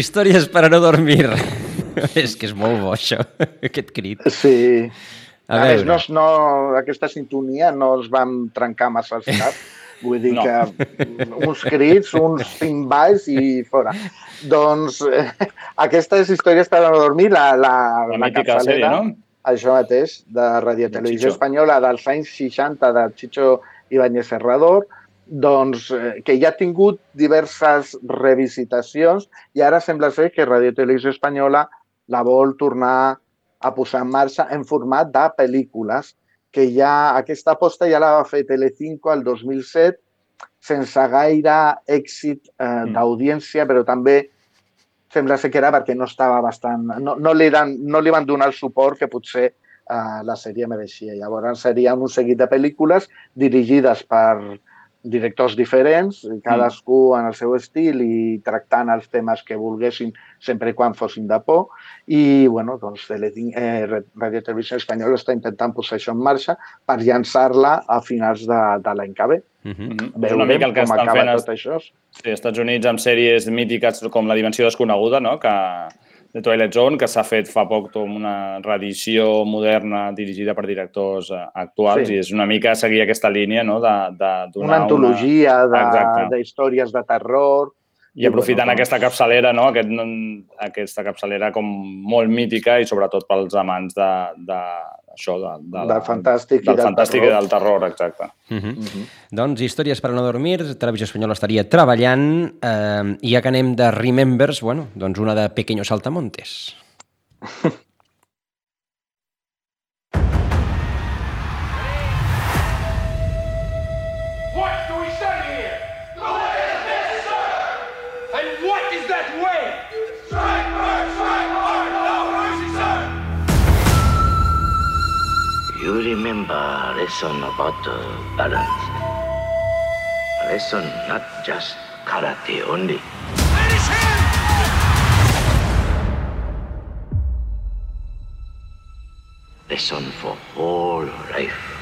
Històries per a no dormir. és que és molt bo, això, aquest crit. Sí. A A, més, no, no, aquesta sintonia no els vam trencar massa al cap. Vull dir No. que uns crits, uns timbals i fora. Doncs eh, aquestes històries per a no dormir, la, la, La mítica sèrie, no? Això mateix, de Radio Televisió. Espanyola dels anys 60 de Chicho Ibáñez Serrador, doncs, eh, que ja ha tingut diverses revisitacions i ara sembla ser que Radio Televisió Espanyola la vol tornar a posar en marxa en format de pel·lícules, que ja aquesta aposta ja la va fer Telecinco el 2007 sense gaire èxit eh, d'audiència, però també sembla ser que era perquè no estava bastant... No, no, li, dan, no li van donar el suport que potser eh, la sèrie mereixia. Llavors serien un seguit de pel·lícules dirigides per directors diferents, cadascú en el seu estil i tractant els temes que volguessin sempre i quan fossin de por. I, bueno, doncs Teletin- eh, Radio Televisió Espanyola està intentant posar això en marxa per llançar-la a finals de, de l'any que ve. Uh -huh. És una Veurem mica el que com estan acaba fent tot això. Sí, als Estats Units amb sèries mítiques com La dimensió desconeguda, no? que, de Twilight Zone, que s'ha fet fa poc com una reedició moderna dirigida per directors eh, actuals Sí. i és una mica seguir aquesta línia no? de, de donar Una antologia de- Exacte. d'històries de, terror. I aprofitant bueno, aquesta capçalera, no? Aquest, aquesta capçalera com molt mítica i sobretot pels amants de, de, això, de, de, Del fantàstic i del del fantàstic terror. i del terror, exacte. Uh -huh. Doncs Històries per a no dormir, Televisió Espanyola estaria treballant eh, i ja que anem de Remembers, bueno, doncs una de Pequeños Saltamontes. remember lesson about uh, balance. Lesson not just karate only. Lesson for whole life.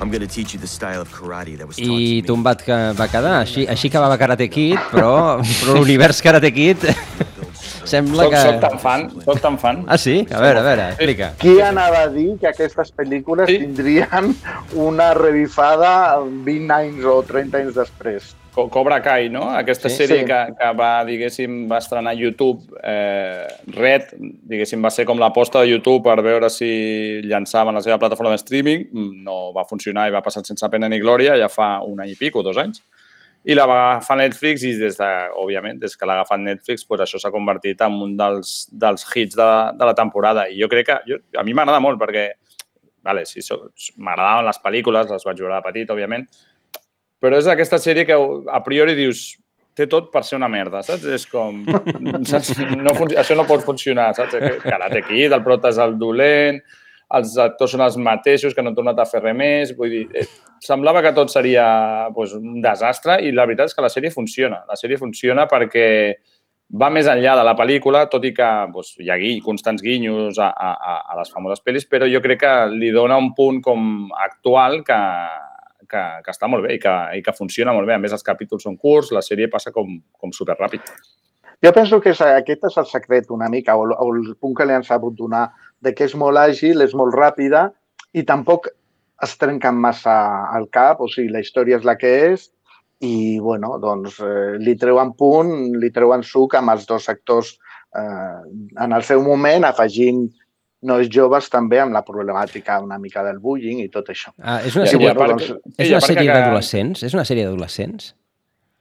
I'm gonna teach you the style of karate that was taught I tombat que va quedar. Així, així acabava Karate Kid, però, però l'univers Karate Kid sembla Soc, que... soc tan fan, soc tan fan. Ah, sí? A veure, a veure, explica. Qui anava a dir que aquestes pel·lícules sí. tindrien una revifada 20 anys o 30 anys després? Co- Cobra Kai, no? Aquesta Sí. sèrie Sí. que, que va, diguéssim, va estrenar a YouTube, eh, Red, diguéssim, va ser com l'aposta de YouTube per veure si llançaven la seva plataforma de streaming. Mm, No va funcionar i va passar sense pena ni glòria ja fa un any i pico, dos anys. I la va agafar Netflix i des de, òbviament, des que l'ha agafat Netflix, pues això s'ha convertit en un dels, dels hits de, de la temporada. I jo crec que jo, a mi m'agrada molt perquè, vale, sí, so- m'agradaven les pel·lícules, les vaig veure de petit, òbviament, però és aquesta sèrie que a priori dius té tot per ser una merda, saps? És com... Saps? No, això no pot funcionar, saps? Que- Karate Kid, el prota és el dolent, els actors són els mateixos, que no han tornat a fer res més. Vull dir, eh, semblava que tot seria pues, un desastre i la veritat és que la sèrie funciona. La sèrie funciona perquè va més enllà de la pel·lícula, tot i que pues, hi ha gui, constants guinyos a, a, a- les famoses pel·lis, però jo crec que li dona un punt com actual que, que, que està molt bé i que, i que funciona molt bé. A més, els capítols són curts, la sèrie passa com, com superràpid. Jo penso que és, aquest és el secret una mica, o el punt que li han sabut donar, de que és molt àgil, és molt ràpida i tampoc es trenquen massa al cap, o sigui, la història és la que és i, bueno, doncs eh, li treuen punt, li treuen suc amb els dos actors eh, en el seu moment, afegint nois joves també amb la problemàtica una mica del bullying i tot això. Ah, és una sèrie, bueno, doncs, és una sèrie que- d'adolescents? És una sèrie d'adolescents?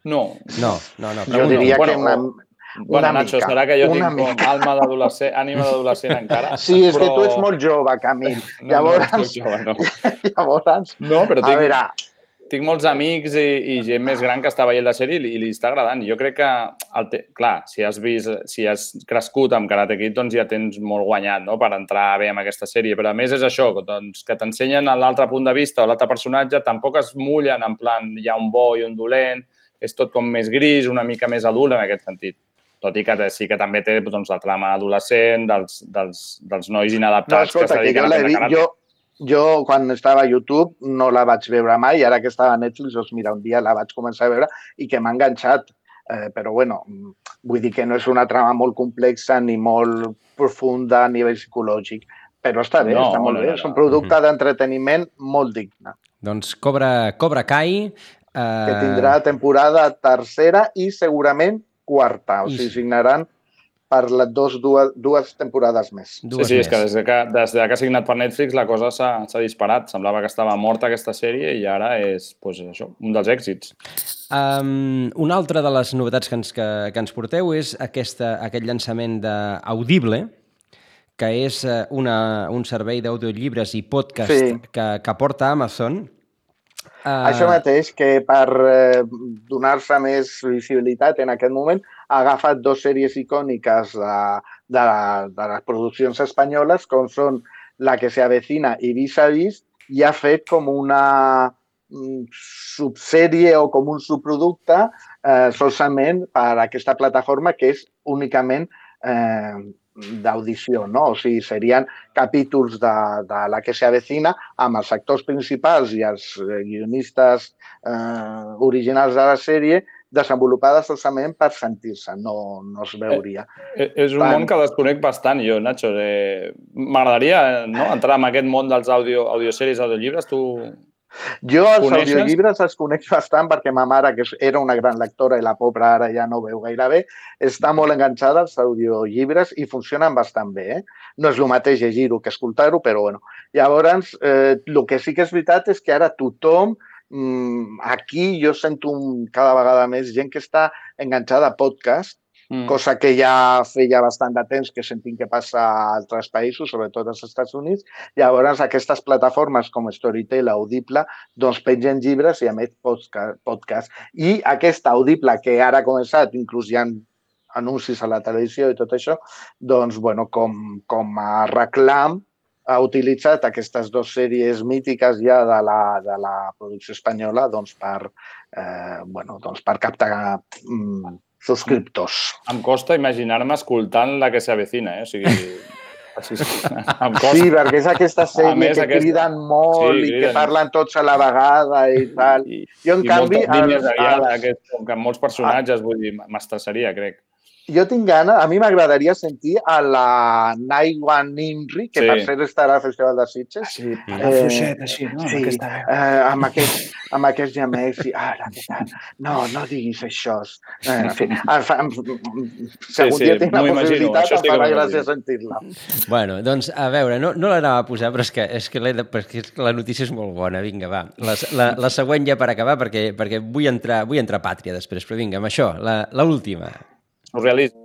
No. No, no, no. jo diria Bueno, que una, o- Bueno, una Nacho, mica, serà que jo tinc com mica. alma d'adolescent, ànima d'adolescent encara. Sí, és que però- tu ets molt jove, Camil. No, Llavors, no, jove, no. llavors No, però a tinc, veure, tinc molts amics i, i gent més gran que està veient la sèrie i li, i li està agradant. Jo crec que, el te... clar, si has vist, si has crescut amb Karate Kid, doncs ja tens molt guanyat no? per entrar bé amb aquesta sèrie. Però a més és això, doncs, que t'ensenyen l'altre punt de vista o l'altre personatge, tampoc es mullen en plan hi ha un bo i un dolent, és tot com més gris, una mica més adult en aquest sentit. Tot i que sí que també té doncs, la trama adolescent dels, dels, dels nois no, inadaptats escolta, que que jo a karate. jo, jo quan estava a YouTube no la vaig veure mai, ara que estava a Netflix, doncs mira, un dia la vaig començar a veure i que m'ha enganxat. Eh, però bueno, vull dir que no és una trama molt complexa ni molt profunda a nivell psicològic, però està bé, No, està molt no, bé, no, és un no. producte d'entreteniment molt digne, Doncs Cobra, Cobra Kai... Eh... que tindrà temporada tercera i segurament quarta, o sigui, sí. signaran per les dos, dues, dues temporades més. Sí, Dues sí, és que més. des de que, des de que ha signat per Netflix la cosa s'ha s'ha disparat. Semblava que estava morta aquesta sèrie i ara és pues, això, un dels èxits. Um, una altra de les novetats que ens, que, que ens porteu és aquesta, aquest llançament d'Audible, que és eh, una, un servei d'audiollibres i podcast Sí. que, que porta Amazon. Uh, Això mateix, que per eh, donar-se més visibilitat en aquest moment ha agafat dues sèries icòniques de, de, de les produccions espanyoles, com són La que se avecina i Vis a Vis, i ha fet com una mm, subsèrie o com un subproducte eh, solament per a aquesta plataforma que és únicament eh, d'audició, no? O sigui, serien capítols de, de la que se avecina amb els actors principals i els eh, guionistes eh, originals de la sèrie desenvolupades solament per sentir-se, no, no es veuria. Eh, És un Tant. món que desconec bastant, jo, Nacho. Eh, M'agradaria no, entrar en aquest món dels audio, audiosèries, audiollibres. Tu... Jo els Coneixes? audiollibres els conec bastant perquè ma mare, que era una gran lectora i la pobra ara ja no veu gaire bé, està molt enganxada als audiollibres i funcionen bastant bé. Eh? No és el mateix llegir-ho que escoltar-ho, però bueno. Llavors, eh, el que sí que és veritat és que ara tothom mm, aquí jo sento cada vegada més gent que està enganxada a podcast, Mm. cosa que ja feia bastant de temps que sentim que passa a altres països, sobretot als Estats Units. Llavors, aquestes plataformes com Storytel, Audible, doncs pengen llibres i emet podca- podcast. I aquesta Audible, que ara ha començat, inclús hi ha anuncis a la televisió i tot això, doncs, bueno, com, com a reclam, ha utilitzat aquestes dues sèries mítiques ja de la, de la producció espanyola doncs, per, eh, bueno, doncs, per captar mm, subscriptors. Em costa imaginar-me escoltant la que s'avecina, eh? O sigui, costa. Sí, perquè és aquesta sèrie més, que aquesta- criden molt Sí, i que parlen tots a la vegada i tal. Jo, en I canvi, moltes línies els- com que amb molts personatges, vull dir, m'estressaria, crec. Jo tinc gana, a mi m'agradaria sentir a la Naiwan Nimri, que Sí. sí. per cert estarà al Festival de Sitges. Sí, la fluixeta, així, no? Amb Sí, aquesta eh, amb, aquest, amb aquest gemec, sí, ara, què tal? No, no diguis això. Eh, en fi, en fa, en, algun sí, dia tinc la possibilitat, sí em que farà gràcia sentir-la. Bueno, doncs, a veure, no, no l'anava a posar, però és que, és que, de, perquè és que la notícia és molt bona. Vinga, va. La, la, la següent ja per acabar, perquè, perquè vull, entrar, vull entrar a pàtria després, però vinga, amb això, la, Surrealista.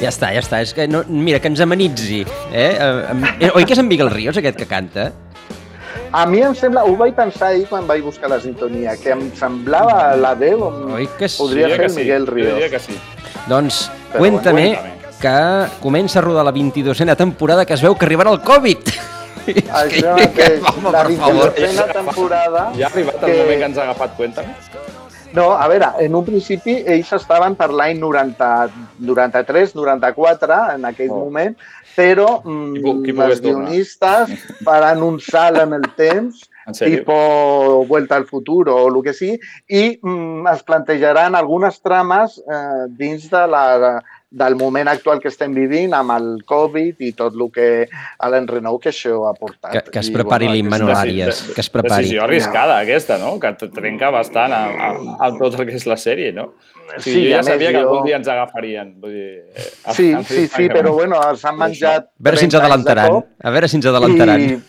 Ja està, ja està. És que no, mira, que ens amenitzi. Eh? Eh, Oi que és en Miguel Ríos, aquest que canta? A mi em sembla, ho vaig pensar ahir quan vaig buscar la sintonia, que em semblava la veu on Oi que sí? podria ser que sí, Miguel jo Ríos. diria que sí. Doncs, Però cuéntame, bueno, que comença a rodar la 22a temporada que es veu que arribarà el Covid. Això mateix, Home, la per favor. 22a temporada... Ja ha arribat el que- moment que ens ha agafat cuenta? No, a veure, en un principi ells estaven per l'any 90 93, 94, en aquell Oh. moment, però mm, Qui pu- qui els guionistes faran un salt en el temps tipo Vuelta al futuro o el que sigui, i mm, es plantejaran algunes trames eh, dins de la, del moment actual que estem vivint amb el Covid i tot el que a l'enrenou que això ha portat. Que, que es prepari bueno, l'Immanuel Àries, que es prepari. Decisió arriscada, aquesta, no? Que trenca bastant amb, amb, amb tot el que és la sèrie, no? O sigui, Sí, jo ja sabia que jo- algun dia ens agafarien. Vull dir, eh, Sí, sí, sí, però bueno, s'han menjat... A veure si ens 30 anys de adelantaran. A veure si ens adelantaran. I,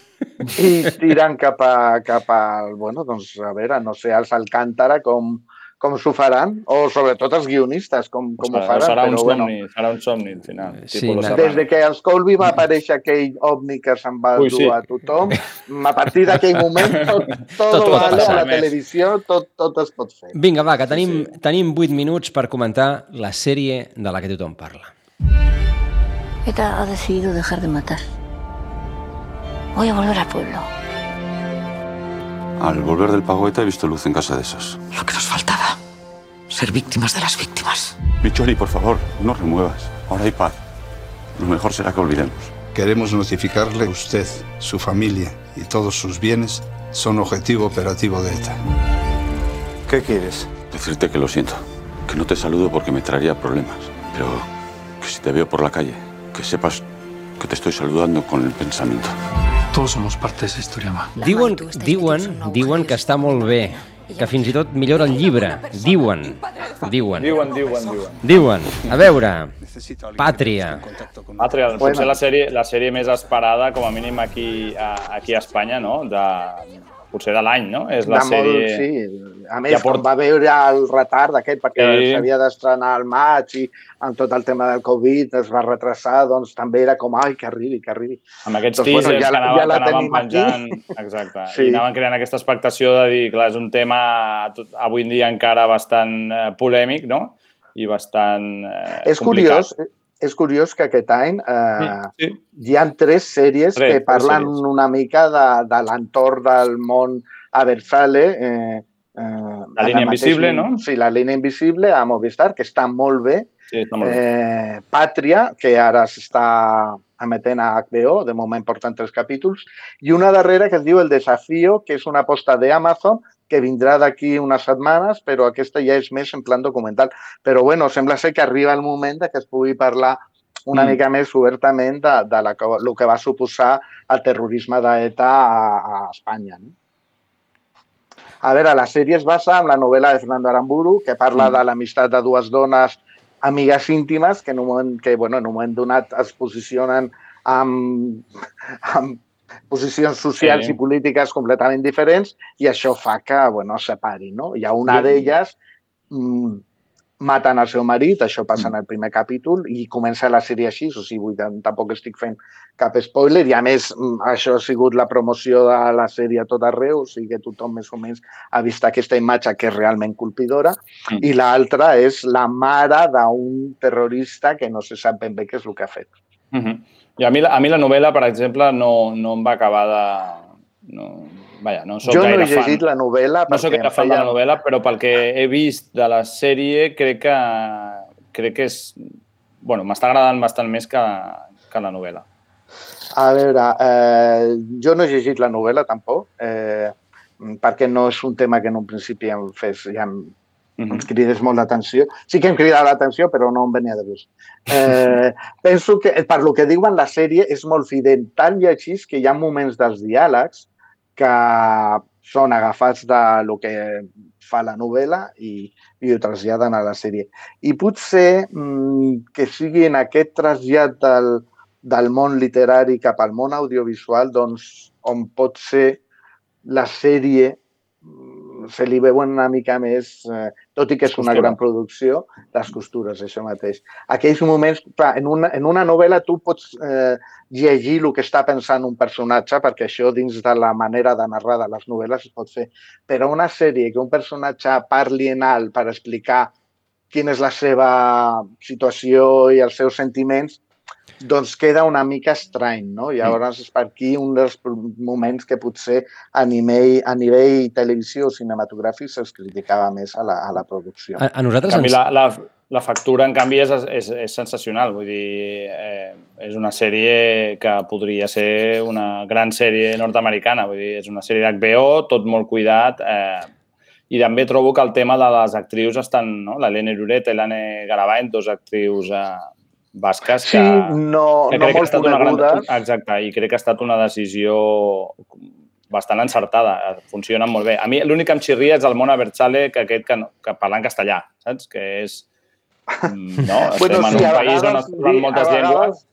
i tiren cap a, cap al, bueno, doncs, a veure, no sé, als Alcántara com, com s'ho faran, o sobretot els guionistes, com, com ho serà, faran. serà un però, bueno, somni, serà un somni al final. Sí, tipus des de que als Colby va aparèixer aquell ovni que se'n va Ui, dur sí. a tothom, a partir d'aquell moment tot, tot, Tot vale passar, a la més. televisió, tot, tot es pot fer. Vinga, va, que tenim, tenim 8 minuts per comentar la sèrie de la que tothom parla. ETA ha decidido dejar de matar. Voy a volver al pueblo. Al volver del pago ETA he visto luz en casa de esos. Lo que nos faltaba. Ser víctimas de las víctimas. Michori, por favor, no remuevas. Ahora hay paz. Lo mejor será que olvidemos. Queremos notificarle que usted, su familia y todos sus bienes son objetivo operativo de ETA. ¿Qué quieres? Decirte que lo siento. Que no te saludo porque me traería problemas. Pero que si te veo por la calle, que sepas que te estoy saludando con el pensamiento. Todos somos parte de esa historia, ma. Diuen, diuen, diuen que està molt bé, que fins i tot millora el llibre. Diuen, diuen, Diuen, diuen, diuen. diuen. A veure, Pàtria. Altre, Bueno. potser la sèrie, la sèrie més esperada, com a mínim aquí a, aquí a Espanya, no? De, potser de l'any, no? És la de sèrie... Molt, sí. A més, Ja ja port- va veure el retard d'aquest, perquè Sí. s'havia d'estrenar al maig i amb tot el tema del Covid es va retrasar, doncs també era com, ai, que arribi, que arribi. Amb aquests Doncs, bueno, teasers ja la- que, anava, ja la que anaven tenim aquí. penjant. Exacte. Sí. I anaven creant aquesta expectació de dir, clar, és un tema tot- avui en dia encara bastant eh, polèmic, no? I bastant eh, és complicat. curiós, eh, és curiós que aquest any eh, Sí. hi ha tres sèries Tres, que tres parlen sèries. una mica de, de l'entorn del món a Versale. Eh, eh, La línia mateix- invisible, no? Sí, la línia invisible a Movistar, que està molt bé. Sí, està molt bé. Eh, Pàtria, que ara s'està emetent a HBO, de moment porten tres capítols, i una darrera que es diu El Desafío, que és una aposta d'Amazon, que vindrà d'aquí unes setmanes, però aquesta ja és més en plan documental. Però bueno, sembla ser que arriba el moment de que es pugui parlar una Mm. mica més obertament de, de la, que- el que va suposar el terrorisme d'ETA a, a Espanya. No? A veure, la sèrie es basa en la novel·la de Fernando Aramburu, que parla Mm. de l'amistat de dues dones amigues íntimes que en un moment, que, bueno, en un moment donat es posicionen amb, amb posicions socials Sí. i polítiques completament diferents i això fa que bueno, es separin. No? Hi ha una Sí. d'elles mm, maten el seu marit, això passa en el primer capítol, i comença la sèrie així, o sigui, tampoc estic fent cap spoiler, i a més mm, això ha sigut la promoció de la sèrie a tot arreu, o sigui que tothom més o menys ha vist aquesta imatge que és realment colpidora, Mm. i l'altra és la mare d'un terrorista que no se sap ben bé què és el que ha fet. Uh -huh. I a mi, la- a mi la novel·la, per exemple, no, no em va acabar de... No, vaja, no soc jo no gaire he llegit fan. la novel·la No soc gaire fan de la feia- novel·la, però pel que he vist de la sèrie crec que, crec que és... Bueno, m'està agradant bastant més que, que la novel·la. A veure, eh, jo no he llegit la novel·la tampoc, eh, perquè no és un tema que en un principi em fes, ja em, -hmm. ens cridés molt l'atenció. Sí que em crida l'atenció, però no em venia de gust. Eh, penso que, per lo que diuen la sèrie, és molt fidel, tant i així que hi ha moments dels diàlegs que són agafats de lo que fa la novel·la i, i ho traslladen a la sèrie. I potser mmm, que sigui en aquest trasllat del, del món literari cap al món audiovisual, doncs, on pot ser la sèrie se li veuen una mica més, eh, tot i que és una Costura. gran producció, les costures, això mateix. Aquells moments, clar, en una, en una novel·la tu pots eh, llegir el que està pensant un personatge, perquè això dins de la manera de narrar de les novel·les es pot fer, però una sèrie que un personatge parli en alt per explicar quina és la seva situació i els seus sentiments, doncs queda una mica estrany, no? Llavors és per aquí un dels moments que potser a nivell, a nivell televisió o cinematogràfic se'ls criticava més a la, a la producció. A, a nosaltres En canvi, ens... la, la, la factura, en canvi, és, és, és sensacional. Vull dir, eh, és una sèrie que podria ser una gran sèrie nord-americana. Vull dir, és una sèrie d'HBO, tot molt cuidat. Eh, I també trobo que el tema de les actrius estan... No? L'Helene Ruret i l'Anne Garavant, dos actrius eh, basques que, Sí, no, que no crec que ha molt estat una gran... Exacte, i crec que ha estat una decisió bastant encertada, funcionen molt bé. A mi l'únic que em xirria és el Mona Berchale, que aquest que, no, que parla en castellà, saps? Que és... mm, No? Bueno, Estem sí, en un país on vegades, es parlen moltes a llengües. vegades-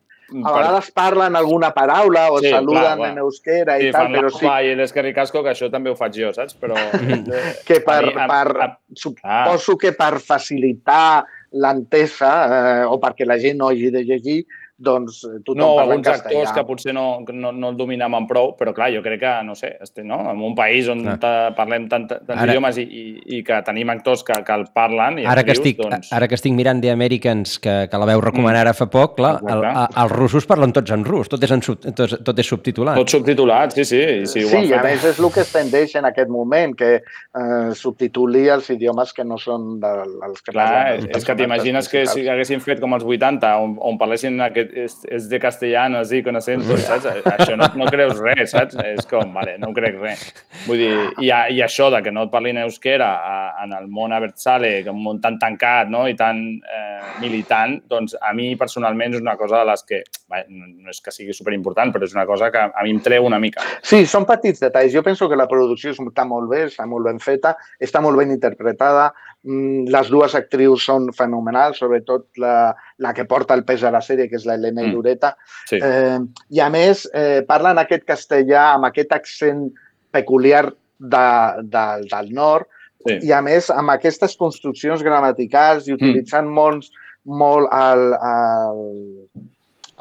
A vegades parlen alguna paraula o Sí, saluden clar, en euskera i Sí, tal, fan però sí i l'esquerri casco, que això també ho faig jo, saps? Però... que per, a mi, a- per, a- suposo que per facilitar l'entesa eh, o perquè la gent no hagi de llegir, doncs eh, tothom No, parla en alguns actors castellà. que potser no, no, no el dominaven prou, però clar, jo crec que, no sé, este, no? en un país on ta- parlem tant, tants Ara- idiomes i, i, i que tenim actors que, que el parlen i Ara que, estic, doncs... ara que estic mirant The Americans, que, que la veu recomanar ara fa poc, clar, el, a, els russos parlen tots en rus, tot és, en sub, tot, tot és subtitulat. Tot subtitulat, sí, sí. i Sí, han i a fet... més és el que es tendeix en aquest moment, que eh, subtituli els idiomes que no són dels que Clar, parlen els és que t'imagines que si haguessin fet com els 80, on, on parlessin aquest, és, és de castellano, sí, con acento, saps? Això no, no creus res, saps? És com, vale, no crec res. Vull dir, i, a- i això de que no et parlin euskera a, en el món Abertzale, que un món tan tancat no? i tan eh, militant, doncs a mi personalment és una cosa de les que, no no és que sigui superimportant, però és una cosa que a mi em treu una mica. Sí, són petits detalls. Jo penso que la producció està molt bé, està molt ben feta, està molt ben interpretada. Mm, Les dues actrius són fenomenals, sobretot la, la que porta el pes a la sèrie, que és la Helena Mm. Irureta. Sí. Eh, I a més, eh, parlen aquest castellà amb aquest accent peculiar de, de, del nord Sí. i a més amb aquestes construccions gramaticals i utilitzant molts, molt el, el,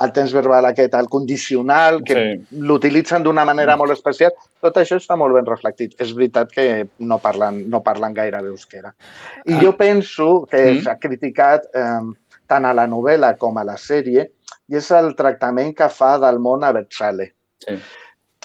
el temps verbal aquest, el condicional, que Sí. l'utilitzen d'una manera molt especial. Tot això està molt ben reflectit. És veritat que no parlen, no parlen gaire d'euskera. I jo penso que Mm. s'ha criticat eh, tant a la novel·la com a la sèrie i és el tractament que fa del món a Betzale. Sí.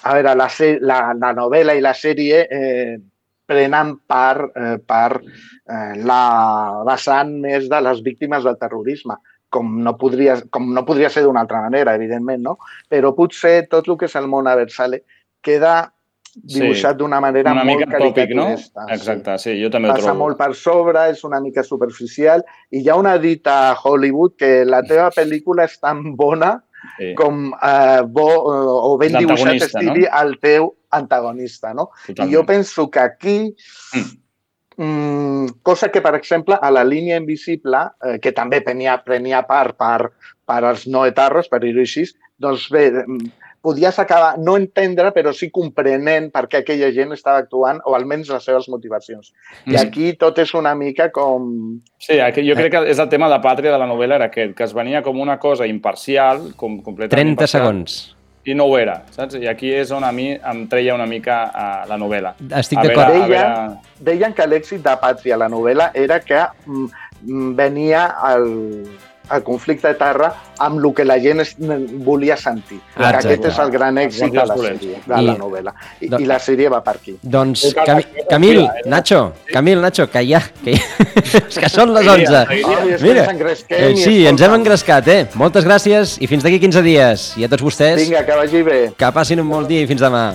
A veure, la, la, la novel·la i la sèrie eh, prenen part eh, per eh, la vessant més de les víctimes del terrorisme, com no podria, com no podria ser d'una altra manera, evidentment, no? Però potser tot el que és el món a Betzale queda dibuixat d'una manera una molt tòpic, no? caricaturesta. sí. Exacte, sí, jo també ho Passa trobo. molt per sobre, és una mica superficial i hi ha una dita a Hollywood que la teva pel·lícula és tan bona Sí. com eh, bo eh, o ben dibuixat estigui el teu antagonista, no? Totalment. I jo penso que aquí, mm, cosa que, per exemple, a la línia invisible, eh, que també prenia, prenia part per, per als no etarros, per dir-ho així, doncs bé, mm, podies acabar no entendre, però sí comprenent per què aquella gent estava actuant, o almenys les seves motivacions. I Mm. aquí tot és una mica com... Sí, aquí jo crec que és el tema de pàtria de la novel·la era aquest, que es venia com una cosa imparcial, com completament 30 imparcial, segons. I no ho era, saps? I aquí és on a mi em treia una mica a la novel·la. Estic A veure- d'acord. Deien, veure- deien que l'èxit de Pàtria, la novel·la, era que mm, mm, venia el, el conflicte de terra amb el que la gent es, volia sentir. Ah, que aquest és el gran èxit de la sèrie, de I- la novel·la. I, do- I la sèrie va per aquí. Doncs, el- Camil, eh? Nacho, Camil, Nacho, que ja... Que, ja, és que són les Seguiria, 11. seguiria. Ai, és que ens engresquem eh, i sí, ens hem engrescat, eh? Moltes gràcies i fins d'aquí 15 dies. I a tots vostès, Vinga, que vagi bé. que passin un molt dia i fins demà.